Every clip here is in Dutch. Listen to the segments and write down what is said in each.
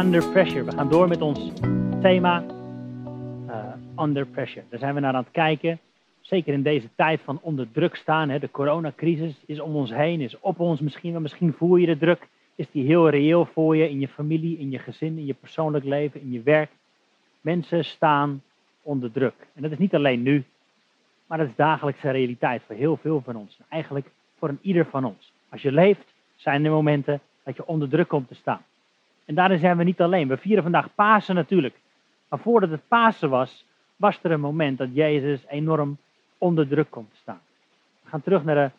Under Pressure. We gaan door met ons thema uh, Under Pressure. Daar zijn we naar aan het kijken. Zeker in deze tijd van onder druk staan. Hè. De coronacrisis is om ons heen, is op ons misschien. Misschien voel je de druk. Is die heel reëel voor je in je familie, in je gezin, in je persoonlijk leven, in je werk. Mensen staan onder druk. En dat is niet alleen nu, maar dat is dagelijkse realiteit voor heel veel van ons. Eigenlijk voor een ieder van ons. Als je leeft, zijn er momenten dat je onder druk komt te staan. En daarin zijn we niet alleen. We vieren vandaag Pasen natuurlijk. Maar voordat het Pasen was, was er een moment dat Jezus enorm onder druk komt te staan. We gaan terug naar de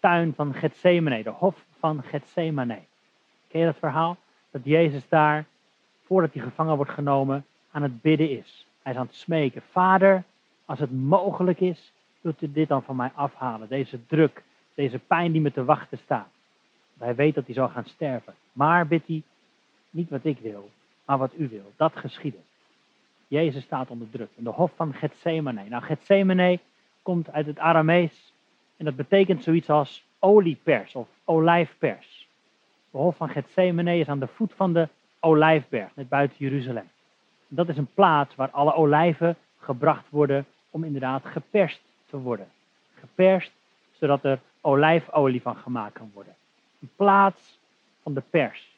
tuin van Gethsemane, de hof van Gethsemane. Ken je dat verhaal? Dat Jezus daar, voordat hij gevangen wordt genomen, aan het bidden is. Hij is aan het smeken. Vader, als het mogelijk is, wilt u dit dan van mij afhalen. Deze druk, deze pijn die me te wachten staat. Hij weet dat hij zal gaan sterven. Maar bidt hij, niet wat ik wil, maar wat u wil. Dat geschieden. Jezus staat onder druk. In de hof van Gethsemane. Nou, Gethsemane komt uit het Aramees. En dat betekent zoiets als oliepers of olijfpers. De hof van Gethsemane is aan de voet van de olijfberg, net buiten Jeruzalem. dat is een plaats waar alle olijven gebracht worden om inderdaad geperst te worden. Geperst, zodat er olijfolie van gemaakt kan worden. Een plaats van de pers.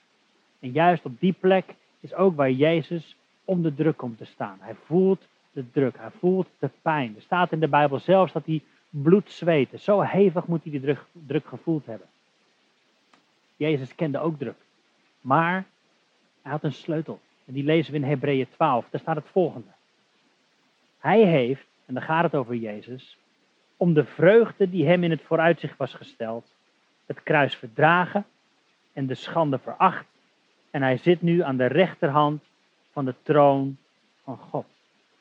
En juist op die plek is ook waar Jezus onder druk komt te staan. Hij voelt de druk, hij voelt de pijn. Er staat in de Bijbel zelfs dat hij bloed zweette. Zo hevig moet hij die druk, druk gevoeld hebben. Jezus kende ook druk. Maar hij had een sleutel. En die lezen we in Hebreeën 12. Daar staat het volgende. Hij heeft, en dan gaat het over Jezus, om de vreugde die hem in het vooruitzicht was gesteld, het kruis verdragen en de schande veracht. En hij zit nu aan de rechterhand van de troon van God.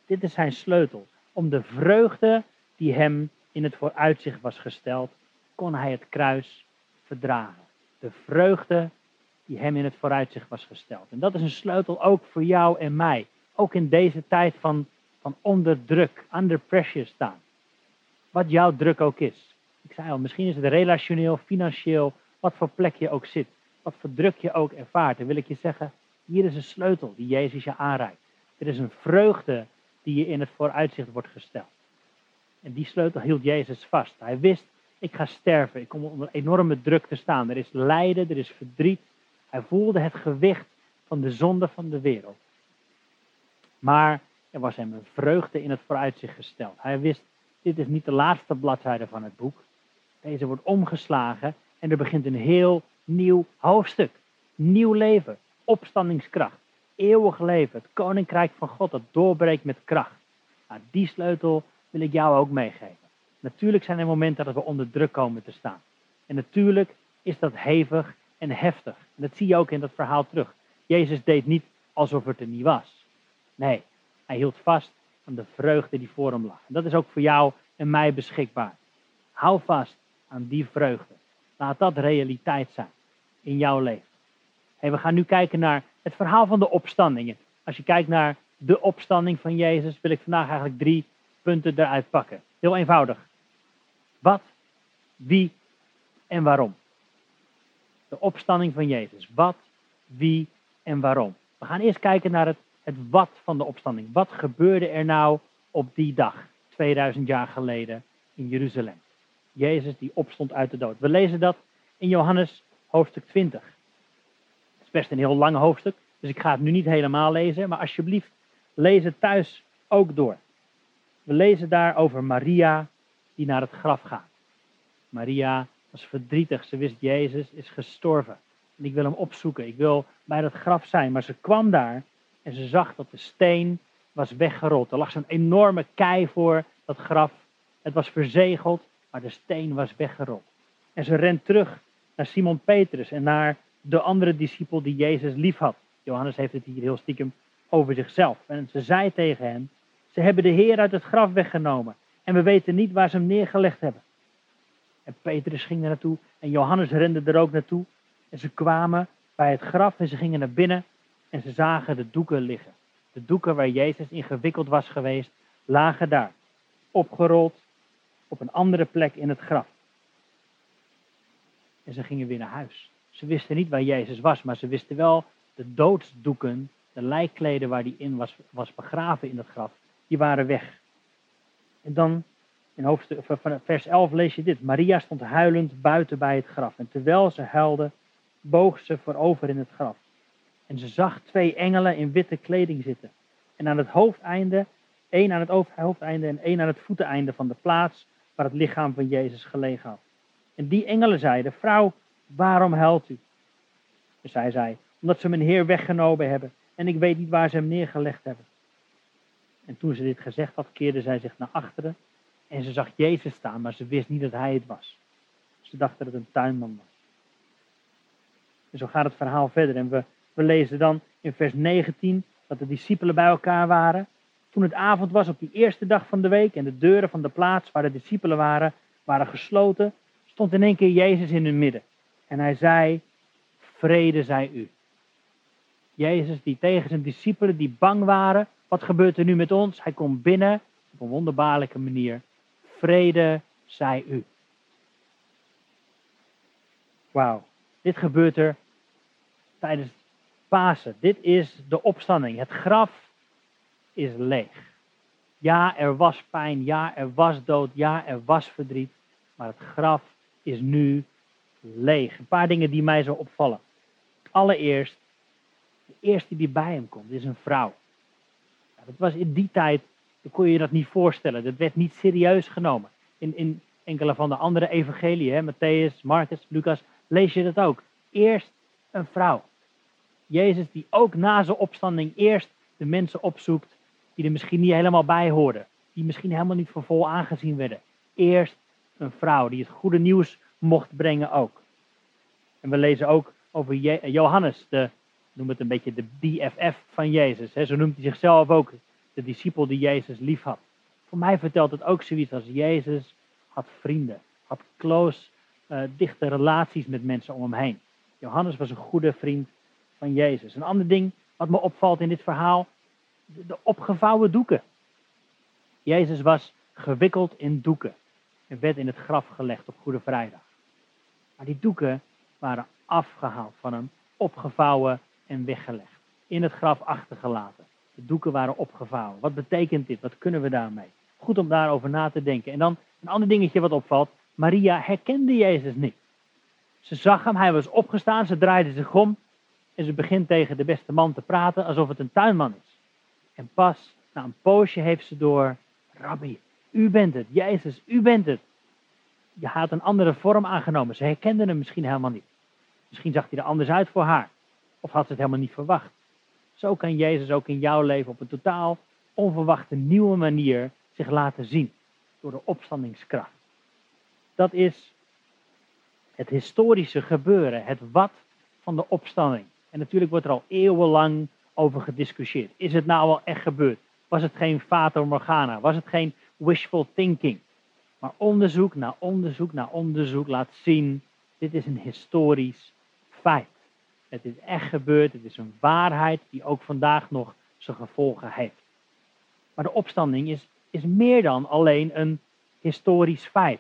Dit is zijn sleutel. Om de vreugde die hem in het vooruitzicht was gesteld, kon hij het kruis verdragen. De vreugde die hem in het vooruitzicht was gesteld. En dat is een sleutel ook voor jou en mij. Ook in deze tijd van, van onder druk, under pressure staan. Wat jouw druk ook is. Ik zei al, misschien is het relationeel, financieel, wat voor plek je ook zit. Wat voor druk je ook ervaart. Dan wil ik je zeggen, hier is een sleutel die Jezus je aanreikt. Er is een vreugde die je in het vooruitzicht wordt gesteld. En die sleutel hield Jezus vast. Hij wist, ik ga sterven. Ik kom onder enorme druk te staan. Er is lijden, er is verdriet. Hij voelde het gewicht van de zonde van de wereld. Maar er was hem een vreugde in het vooruitzicht gesteld. Hij wist, dit is niet de laatste bladzijde van het boek. Deze wordt omgeslagen en er begint een heel nieuw hoofdstuk. Nieuw leven, opstandingskracht, eeuwig leven, het koninkrijk van God dat doorbreekt met kracht. Nou, die sleutel wil ik jou ook meegeven. Natuurlijk zijn er momenten dat we onder druk komen te staan. En natuurlijk is dat hevig en heftig. En dat zie je ook in dat verhaal terug. Jezus deed niet alsof het er niet was. Nee, hij hield vast aan de vreugde die voor hem lag. En dat is ook voor jou en mij beschikbaar. Hou vast aan die vreugde. Laat dat realiteit zijn in jouw leven. We gaan nu kijken naar het verhaal van de opstandingen. Als je kijkt naar de opstanding van Jezus, wil ik vandaag eigenlijk drie punten eruit pakken. Heel eenvoudig. Wat, wie en waarom. De opstanding van Jezus. Wat, wie en waarom. We gaan eerst kijken naar het, het wat van de opstanding. Wat gebeurde er nou op die dag, 2000 jaar geleden, in Jeruzalem? Jezus die opstond uit de dood. We lezen dat in Johannes hoofdstuk 20. Het is best een heel lang hoofdstuk, dus ik ga het nu niet helemaal lezen, maar alsjeblieft lees het thuis ook door. We lezen daar over Maria die naar het graf gaat. Maria was verdrietig, ze wist Jezus is gestorven. En ik wil hem opzoeken, ik wil bij dat graf zijn. Maar ze kwam daar en ze zag dat de steen was weggerold. Er lag zo'n enorme kei voor dat graf. Het was verzegeld maar de steen was weggerold. En ze rent terug naar Simon Petrus en naar de andere discipel die Jezus lief had. Johannes heeft het hier heel stiekem over zichzelf. En ze zei tegen hen, ze hebben de Heer uit het graf weggenomen en we weten niet waar ze hem neergelegd hebben. En Petrus ging er naartoe en Johannes rende er ook naartoe. En ze kwamen bij het graf en ze gingen naar binnen en ze zagen de doeken liggen. De doeken waar Jezus in gewikkeld was geweest, lagen daar, opgerold op een andere plek in het graf. En ze gingen weer naar huis. Ze wisten niet waar Jezus was, maar ze wisten wel de doodsdoeken, de lijkkleden waar die in was, was begraven in het graf, die waren weg. En dan in hoofdstuk, vers 11 lees je dit. Maria stond huilend buiten bij het graf. En terwijl ze huilde, boog ze voorover in het graf. En ze zag twee engelen in witte kleding zitten. En aan het hoofdeinde, één aan het hoofdeinde en één aan het voeteneinde van de plaats waar het lichaam van Jezus gelegen had. En die engelen zeiden, vrouw, waarom huilt u? Dus zij zei, omdat ze mijn Heer weggenomen hebben en ik weet niet waar ze hem neergelegd hebben. En toen ze dit gezegd had, keerde zij zich naar achteren en ze zag Jezus staan, maar ze wist niet dat hij het was. Ze dacht dat het een tuinman was. En zo gaat het verhaal verder. En we, we lezen dan in vers 19 dat de discipelen bij elkaar waren. Toen het avond was op die eerste dag van de week en de deuren van de plaats waar de discipelen waren, waren gesloten, stond in één keer Jezus in hun midden. En hij zei, vrede zij u. Jezus die tegen zijn discipelen die bang waren, wat gebeurt er nu met ons? Hij komt binnen op een wonderbaarlijke manier. Vrede zij u. Wauw, dit gebeurt er tijdens Pasen. Dit is de opstanding. Het graf is leeg. Ja, er was pijn. Ja, er was dood. Ja, er was verdriet. Maar het graf is nu leeg. Een paar dingen die mij zo opvallen. Allereerst, de eerste die bij hem komt, is een vrouw. dat was in die tijd, dan kon je je dat niet voorstellen. Dat werd niet serieus genomen. In, in enkele van de andere evangeliën, Matthäus, Marcus, Lucas, lees je dat ook. Eerst een vrouw. Jezus die ook na zijn opstanding eerst de mensen opzoekt die er misschien niet helemaal bij hoorden. Die misschien helemaal niet voor vol aangezien werden. Eerst een vrouw die het goede nieuws mocht brengen ook. En we lezen ook over Johannes, de, noem het een beetje de BFF van Jezus. Zo noemt hij zichzelf ook, de discipel die Jezus lief had. Voor mij vertelt het ook zoiets als Jezus had vrienden, had close, uh, dichte relaties met mensen om hem heen. Johannes was een goede vriend van Jezus. Een ander ding wat me opvalt in dit verhaal, de opgevouwen doeken. Jezus was gewikkeld in doeken en werd in het graf gelegd op Goede Vrijdag. Maar die doeken waren afgehaald van hem, opgevouwen en weggelegd. In het graf achtergelaten. De doeken waren opgevouwen. Wat betekent dit? Wat kunnen we daarmee? Goed om daarover na te denken. En dan een ander dingetje wat opvalt. Maria herkende Jezus niet. Ze zag hem, hij was opgestaan, ze draaide zich om en ze begint tegen de beste man te praten alsof het een tuinman is. En pas na een poosje heeft ze door, Rabbi, u bent het, Jezus, u bent het. Je had een andere vorm aangenomen. Ze herkende hem misschien helemaal niet. Misschien zag hij er anders uit voor haar. Of had ze het helemaal niet verwacht. Zo kan Jezus ook in jouw leven op een totaal onverwachte nieuwe manier zich laten zien. Door de opstandingskracht. Dat is het historische gebeuren, het wat van de opstanding. En natuurlijk wordt er al eeuwenlang over gediscussieerd. Is het nou wel echt gebeurd? Was het geen fata morgana? Was het geen wishful thinking? Maar onderzoek na onderzoek na onderzoek laat zien, dit is een historisch feit. Het is echt gebeurd, het is een waarheid die ook vandaag nog zijn gevolgen heeft. Maar de opstanding is, is meer dan alleen een historisch feit.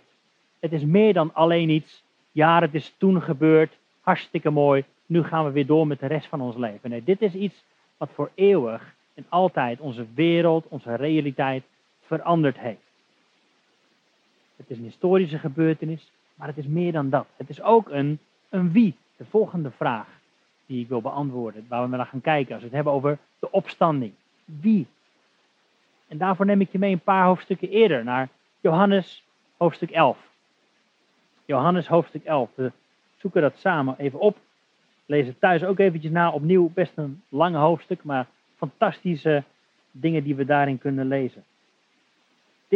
Het is meer dan alleen iets, ja, het is toen gebeurd, hartstikke mooi, nu gaan we weer door met de rest van ons leven. Nee, dit is iets wat voor eeuwig en altijd onze wereld, onze realiteit veranderd heeft. Het is een historische gebeurtenis, maar het is meer dan dat. Het is ook een, een wie. De volgende vraag die ik wil beantwoorden, waar we naar gaan kijken als we het hebben over de opstanding. Wie? En daarvoor neem ik je mee een paar hoofdstukken eerder naar Johannes hoofdstuk 11. Johannes hoofdstuk 11. We zoeken dat samen even op. Lees het thuis ook eventjes na. Opnieuw best een lange hoofdstuk, maar fantastische dingen die we daarin kunnen lezen.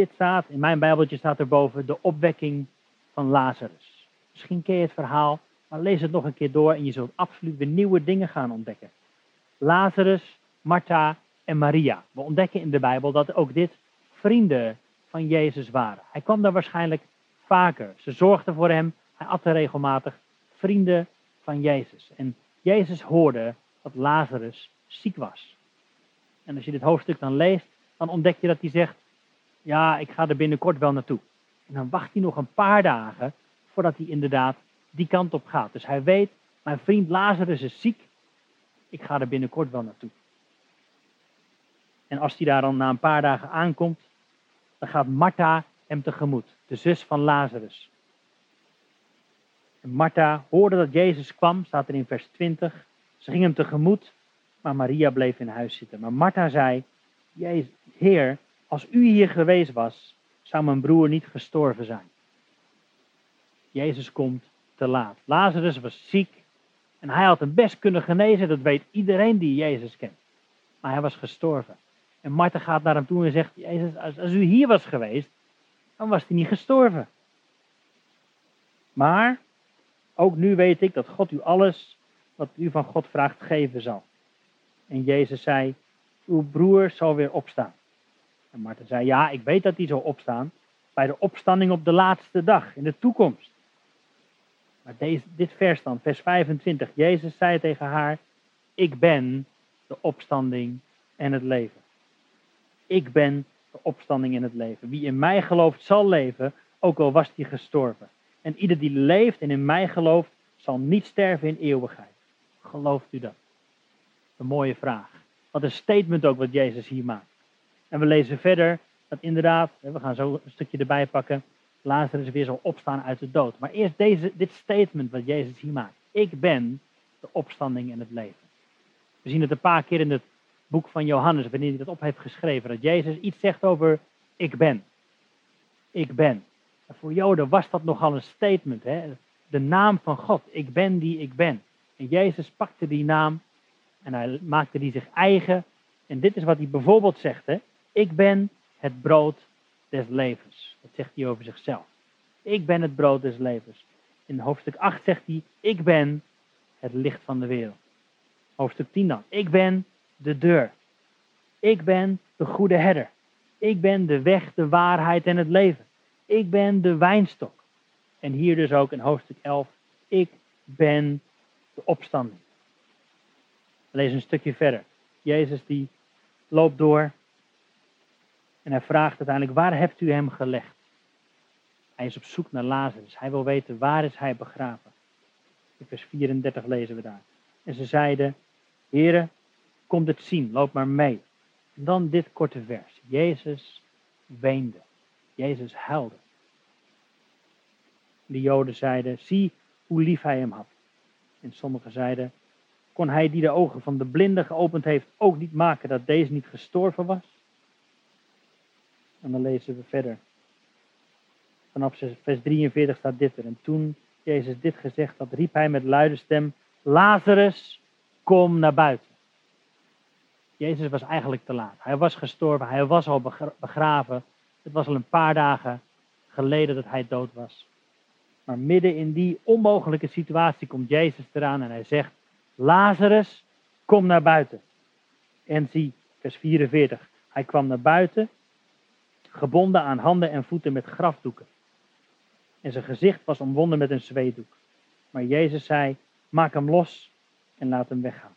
Dit staat, in mijn Bijbeltje staat erboven, de opwekking van Lazarus. Misschien ken je het verhaal, maar lees het nog een keer door en je zult absoluut weer nieuwe dingen gaan ontdekken. Lazarus, Martha en Maria. We ontdekken in de Bijbel dat ook dit vrienden van Jezus waren. Hij kwam daar waarschijnlijk vaker. Ze zorgden voor hem, hij at er regelmatig. Vrienden van Jezus. En Jezus hoorde dat Lazarus ziek was. En als je dit hoofdstuk dan leest, dan ontdek je dat hij zegt, ja, ik ga er binnenkort wel naartoe. En dan wacht hij nog een paar dagen voordat hij inderdaad die kant op gaat. Dus hij weet, mijn vriend Lazarus is ziek. ik ga er binnenkort wel naartoe. En als hij daar dan na een paar dagen aankomt, dan gaat Martha hem tegemoet, de zus van Lazarus. En Martha hoorde dat Jezus kwam, staat er in vers 20. Ze ging hem tegemoet, maar Maria bleef in huis zitten. Maar Martha zei, Jezus, Heer, als u hier geweest was, zou mijn broer niet gestorven zijn. Jezus komt te laat. Lazarus was ziek en hij had hem best kunnen genezen, dat weet iedereen die Jezus kent. Maar hij was gestorven. En Martha gaat naar hem toe en zegt, Jezus, als, als u hier was geweest, dan was hij niet gestorven. Maar ook nu weet ik dat God u alles wat u van God vraagt geven zal. En Jezus zei, uw broer zal weer opstaan. En Martha zei, ja, ik weet dat hij zal opstaan bij de opstanding op de laatste dag, in de toekomst. Maar deze, dit vers dan, vers 25. Jezus zei tegen haar, ik ben de opstanding en het leven. Ik ben de opstanding en het leven. Wie in mij gelooft zal leven, ook al was hij gestorven. En ieder die leeft en in mij gelooft, zal niet sterven in eeuwigheid. Gelooft u dat? Een mooie vraag. Wat een statement ook wat Jezus hier maakt. En we lezen verder dat inderdaad, we gaan zo een stukje erbij pakken, Lazarus weer zal opstaan uit de dood. Maar eerst deze, dit statement wat Jezus hier maakt. Ik ben de opstanding en het leven. We zien het een paar keer in het boek van Johannes, wanneer hij dat op heeft geschreven, dat Jezus iets zegt over ik ben. Ik ben. En voor Joden was dat nogal een statement. Hè? De naam van God. Ik ben die ik ben. En Jezus pakte die naam en hij maakte die zich eigen. En dit is wat hij bijvoorbeeld zegt. Hè? Ik ben het brood des levens. Dat zegt hij over zichzelf. Ik ben het brood des levens. In hoofdstuk 8 zegt hij, ik ben het licht van de wereld. Hoofdstuk 10 dan, ik ben de deur. Ik ben de goede herder. Ik ben de weg, de waarheid en het leven. Ik ben de wijnstok. En hier dus ook in hoofdstuk 11, ik ben de opstanding. Lezen een stukje verder. Jezus die loopt door en hij vraagt uiteindelijk, waar hebt u hem gelegd? Hij is op zoek naar Lazarus. Hij wil weten, waar is hij begraven? In vers 34 lezen we daar. En ze zeiden, heren, kom het zien, loop maar mee. En dan dit korte vers. Jezus weende. Jezus huilde. De Joden zeiden, zie hoe lief hij hem had. En sommigen zeiden, kon hij die de ogen van de blinde geopend heeft ook niet maken dat deze niet gestorven was? En dan lezen we verder. Vanaf vers 43 staat dit er. En toen Jezus dit gezegd had, riep hij met luide stem, Lazarus, kom naar buiten. Jezus was eigenlijk te laat. Hij was gestorven, hij was al begraven. Het was al een paar dagen geleden dat hij dood was. Maar midden in die onmogelijke situatie komt Jezus eraan en hij zegt, Lazarus, kom naar buiten. En zie, vers 44, hij kwam naar buiten gebonden aan handen en voeten met grafdoeken. En zijn gezicht was omwonden met een zweetdoek. Maar Jezus zei, maak hem los en laat hem weggaan.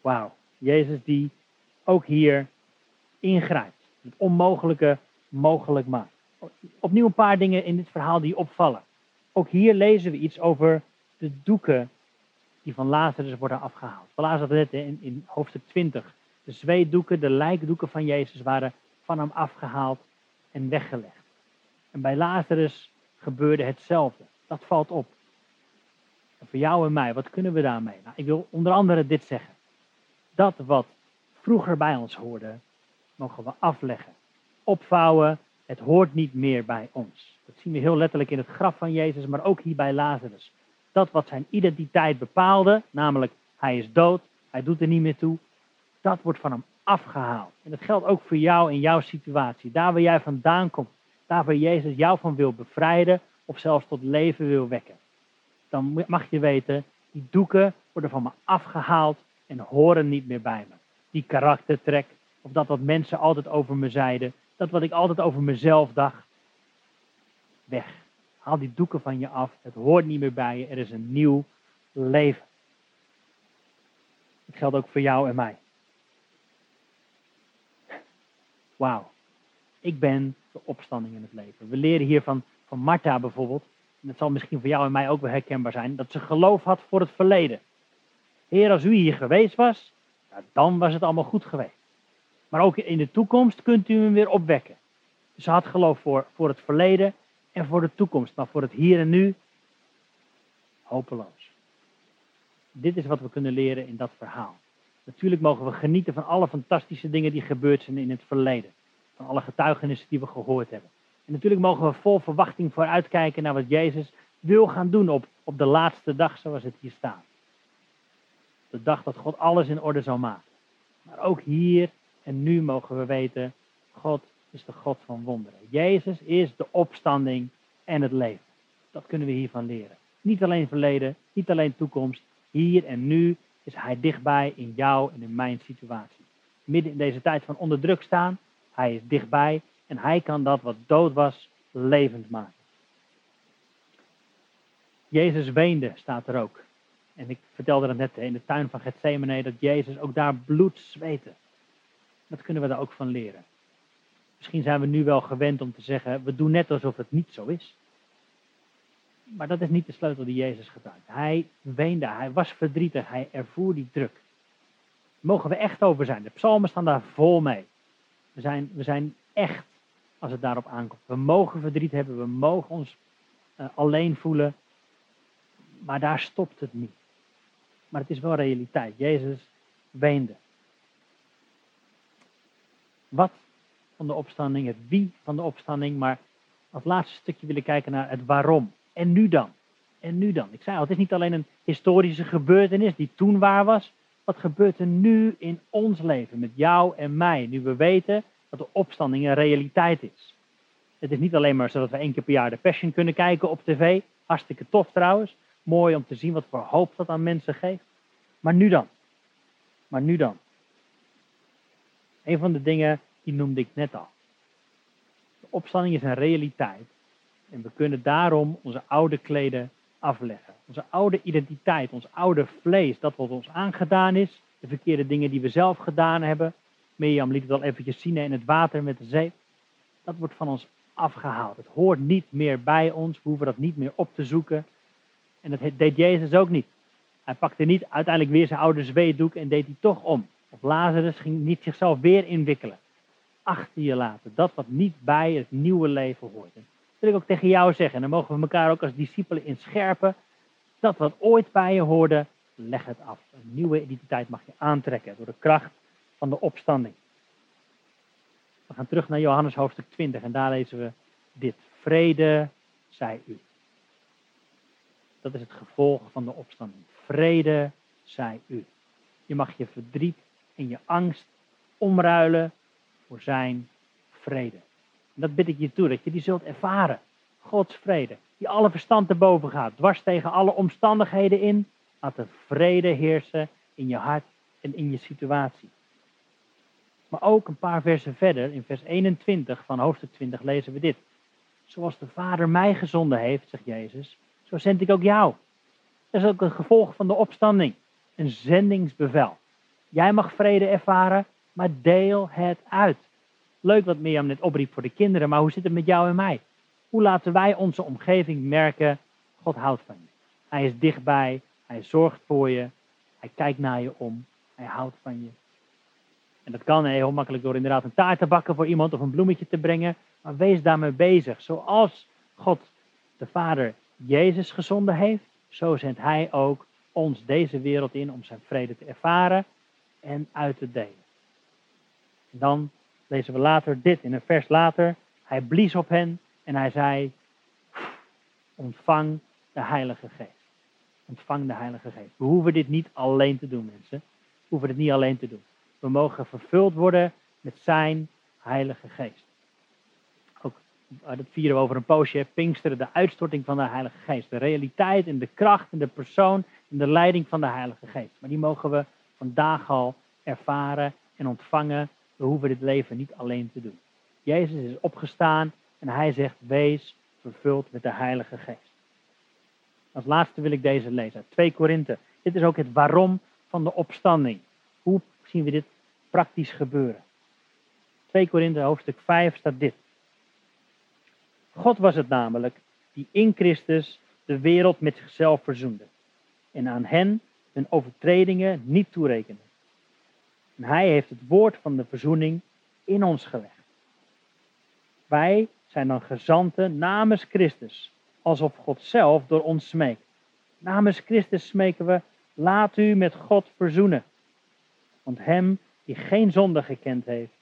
Wauw, Jezus die ook hier ingrijpt. Het onmogelijke mogelijk maakt. Opnieuw een paar dingen in dit verhaal die opvallen. Ook hier lezen we iets over de doeken die van Lazarus worden afgehaald. We lazen dat net in, in hoofdstuk 20. De zweetdoeken, de lijkdoeken van Jezus waren van hem afgehaald en weggelegd. En bij Lazarus gebeurde hetzelfde. Dat valt op. En voor jou en mij, wat kunnen we daarmee? Nou, ik wil onder andere dit zeggen. Dat wat vroeger bij ons hoorde, mogen we afleggen. Opvouwen, het hoort niet meer bij ons. Dat zien we heel letterlijk in het graf van Jezus, maar ook hier bij Lazarus. Dat wat zijn identiteit bepaalde, namelijk hij is dood, hij doet er niet meer toe, dat wordt van hem afgehaald. En dat geldt ook voor jou in jouw situatie. Daar waar jij vandaan komt, daar waar Jezus jou van wil bevrijden of zelfs tot leven wil wekken. Dan mag je weten, die doeken worden van me afgehaald en horen niet meer bij me. Die karaktertrek, of dat wat mensen altijd over me zeiden, dat wat ik altijd over mezelf dacht, weg. Haal die doeken van je af, het hoort niet meer bij je, er is een nieuw leven. Het geldt ook voor jou en mij. Wauw, ik ben de opstanding in het leven. We leren hier van, van Martha bijvoorbeeld, en dat zal misschien voor jou en mij ook wel herkenbaar zijn, dat ze geloof had voor het verleden. Heer, als u hier geweest was, dan was het allemaal goed geweest. Maar ook in de toekomst kunt u hem weer opwekken. Ze had geloof voor, voor het verleden en voor de toekomst, maar voor het hier en nu hopeloos. Dit is wat we kunnen leren in dat verhaal. Natuurlijk mogen we genieten van alle fantastische dingen die gebeurd zijn in het verleden. Van alle getuigenissen die we gehoord hebben. En natuurlijk mogen we vol verwachting vooruitkijken naar wat Jezus wil gaan doen op, op de laatste dag zoals het hier staat. De dag dat God alles in orde zal maken. Maar ook hier en nu mogen we weten, God is de God van wonderen. Jezus is de opstanding en het leven. Dat kunnen we hiervan leren. Niet alleen verleden, niet alleen toekomst. Hier en nu is Hij dichtbij in jou en in mijn situatie. Midden in deze tijd van onderdruk staan, Hij is dichtbij en Hij kan dat wat dood was levend maken. Jezus weende, staat er ook. En ik vertelde dat net in de tuin van Gethsemane, dat Jezus ook daar bloed zweette. Dat kunnen we daar ook van leren. Misschien zijn we nu wel gewend om te zeggen, we doen net alsof het niet zo is. Maar dat is niet de sleutel die Jezus gebruikt. Hij weende, hij was verdrietig, hij ervoer die druk. Mogen we echt over zijn. De psalmen staan daar vol mee. We zijn, we zijn echt als het daarop aankomt. We mogen verdriet hebben, we mogen ons uh, alleen voelen. Maar daar stopt het niet. Maar het is wel realiteit. Jezus weende. Wat van de opstanding, het wie van de opstanding, maar als laatste stukje willen kijken naar het waarom. En nu dan? En nu dan? Ik zei al, het is niet alleen een historische gebeurtenis die toen waar was. Wat gebeurt er nu in ons leven, met jou en mij, nu we weten dat de opstanding een realiteit is? Het is niet alleen maar zodat we één keer per jaar de Passion kunnen kijken op tv. Hartstikke tof trouwens. Mooi om te zien wat voor hoop dat aan mensen geeft. Maar nu dan? Maar nu dan? Een van de dingen die noemde ik net al. De opstanding is een realiteit. En we kunnen daarom onze oude kleden afleggen. Onze oude identiteit, ons oude vlees, dat wat ons aangedaan is. De verkeerde dingen die we zelf gedaan hebben. Mirjam liet het al eventjes zien in het water met de zee. Dat wordt van ons afgehaald. Het hoort niet meer bij ons. We hoeven dat niet meer op te zoeken. En dat deed Jezus ook niet. Hij pakte niet uiteindelijk weer zijn oude zweetdoek en deed hij toch om. Of Lazarus ging niet zichzelf weer inwikkelen. Achter je laten. Dat wat niet bij het nieuwe leven hoort. Wil ik ook tegen jou zeggen. En dan mogen we elkaar ook als discipelen inscherpen. Dat wat ooit bij je hoorde, leg het af. Een nieuwe identiteit mag je aantrekken door de kracht van de opstanding. We gaan terug naar Johannes hoofdstuk 20 en daar lezen we dit. Vrede zij u. Dat is het gevolg van de opstanding. Vrede zij u. Je mag je verdriet en je angst omruilen voor zijn vrede. Dat bid ik je toe, dat je die zult ervaren. Gods vrede, die alle verstand te boven gaat, dwars tegen alle omstandigheden in. Laat de vrede heersen in je hart en in je situatie. Maar ook een paar versen verder, in vers 21 van hoofdstuk 20, lezen we dit. Zoals de Vader mij gezonden heeft, zegt Jezus, zo zend ik ook jou. Dat is ook een gevolg van de opstanding. Een zendingsbevel. Jij mag vrede ervaren, maar deel het uit. Leuk wat Mirjam net opriep voor de kinderen, maar hoe zit het met jou en mij? Hoe laten wij onze omgeving merken, God houdt van je. Hij is dichtbij, hij zorgt voor je, hij kijkt naar je om, hij houdt van je. En dat kan heel makkelijk door inderdaad een taart te bakken voor iemand of een bloemetje te brengen. Maar wees daarmee bezig. Zoals God de Vader Jezus gezonden heeft, zo zendt Hij ook ons deze wereld in om zijn vrede te ervaren en uit te delen. En dan lezen we later dit in een vers later. Hij blies op hen en hij zei: Ontvang de Heilige Geest. Ontvang de Heilige Geest. We hoeven dit niet alleen te doen, mensen. We hoeven het niet alleen te doen. We mogen vervuld worden met zijn Heilige Geest. Ook dat vieren we over een poosje. Pinksteren, de uitstorting van de Heilige Geest. De realiteit en de kracht en de persoon en de leiding van de Heilige Geest. Maar die mogen we vandaag al ervaren en ontvangen. We hoeven dit leven niet alleen te doen. Jezus is opgestaan en hij zegt: Wees vervuld met de Heilige Geest. Als laatste wil ik deze lezen. 2 Korinthe. Dit is ook het waarom van de opstanding. Hoe zien we dit praktisch gebeuren? 2 Korinthe hoofdstuk 5 staat dit. God was het namelijk die in Christus de wereld met zichzelf verzoende. En aan hen hun overtredingen niet toerekenen. En hij heeft het woord van de verzoening in ons gelegd. Wij zijn dan gezanten namens Christus, alsof God zelf door ons smeekt. Namens Christus smeken we, laat u met God verzoenen. Want hem die geen zonde gekend heeft,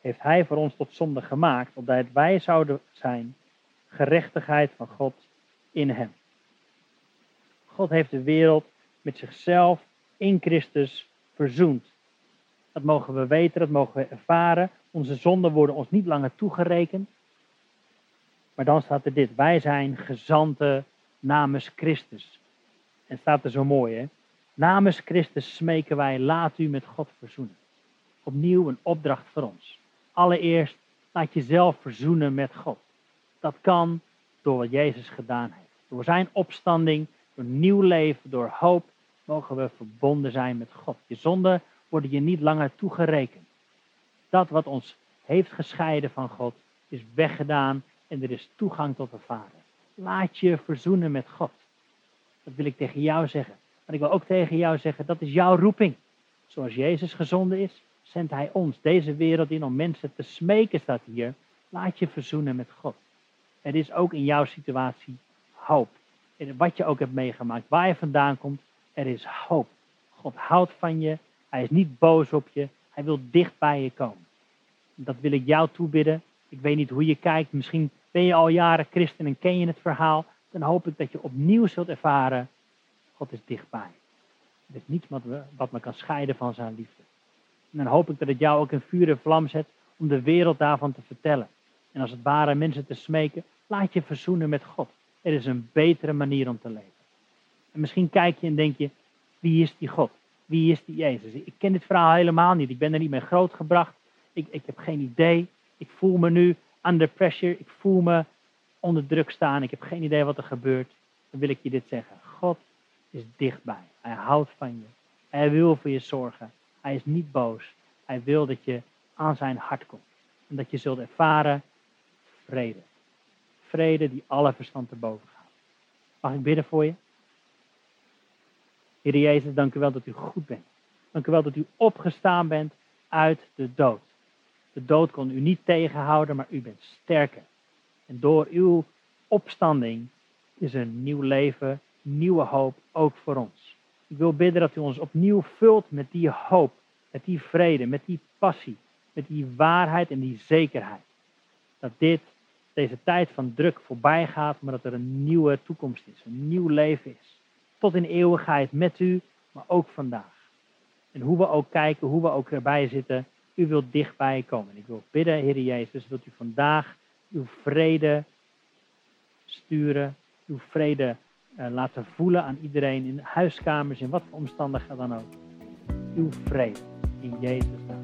heeft hij voor ons tot zonde gemaakt, opdat wij zouden zijn gerechtigheid van God in hem. God heeft de wereld met zichzelf in Christus verzoend. Dat mogen we weten, dat mogen we ervaren. Onze zonden worden ons niet langer toegerekend. Maar dan staat er dit: wij zijn gezanten namens Christus. En staat er zo mooi, hè? Namens Christus smeken wij, laat u met God verzoenen. Opnieuw een opdracht voor ons. Allereerst, laat jezelf verzoenen met God. Dat kan door wat Jezus gedaan heeft. Door zijn opstanding, door nieuw leven, door hoop, mogen we verbonden zijn met God. Je zonden worden je niet langer toegerekend. Dat wat ons heeft gescheiden van God, is weggedaan en er is toegang tot de Vader. Laat je verzoenen met God. Dat wil ik tegen jou zeggen. Maar ik wil ook tegen jou zeggen, dat is jouw roeping. Zoals Jezus gezonden is, zendt Hij ons deze wereld in om mensen te smeken, staat hier. Laat je verzoenen met God. Er is ook in jouw situatie hoop. En wat je ook hebt meegemaakt, waar je vandaan komt, er is hoop. God houdt van je. Hij is niet boos op je. Hij wil dicht bij je komen. Dat wil ik jou toebidden. Ik weet niet hoe je kijkt. Misschien ben je al jaren christen en ken je het verhaal. Dan hoop ik dat je opnieuw zult ervaren. God is dichtbij. Er is niets wat, we, wat me kan scheiden van zijn liefde. En dan hoop ik dat het jou ook een vuur en vlam zet om de wereld daarvan te vertellen. En als het ware mensen te smeken, laat je verzoenen met God. Er is een betere manier om te leven. En misschien kijk je en denk je, wie is die God? Wie is die Jezus? Ik ken dit verhaal helemaal niet. Ik ben er niet mee grootgebracht. Ik, ik heb geen idee. Ik voel me nu under pressure. Ik voel me onder druk staan. Ik heb geen idee wat er gebeurt. Dan wil ik je dit zeggen. God is dichtbij. Hij houdt van je. Hij wil voor je zorgen. Hij is niet boos. Hij wil dat je aan zijn hart komt. En dat je zult ervaren vrede. Vrede die alle verstand te boven gaat. Mag ik bidden voor je? Heer Jezus, dank u wel dat u goed bent. Dank u wel dat u opgestaan bent uit de dood. De dood kon u niet tegenhouden, maar u bent sterker. En door uw opstanding is een nieuw leven, nieuwe hoop ook voor ons. Ik wil bidden dat u ons opnieuw vult met die hoop, met die vrede, met die passie, met die waarheid en die zekerheid. Dat dit, deze tijd van druk voorbij gaat, maar dat er een nieuwe toekomst is, een nieuw leven is. Tot in eeuwigheid met u, maar ook vandaag. En hoe we ook kijken, hoe we ook erbij zitten, u wilt dichtbij komen. Ik wil bidden, Heer Jezus, wilt u vandaag uw vrede sturen, uw vrede uh, laten voelen aan iedereen in huiskamers, in wat voor omstandigheden dan ook. Uw vrede in Jezus.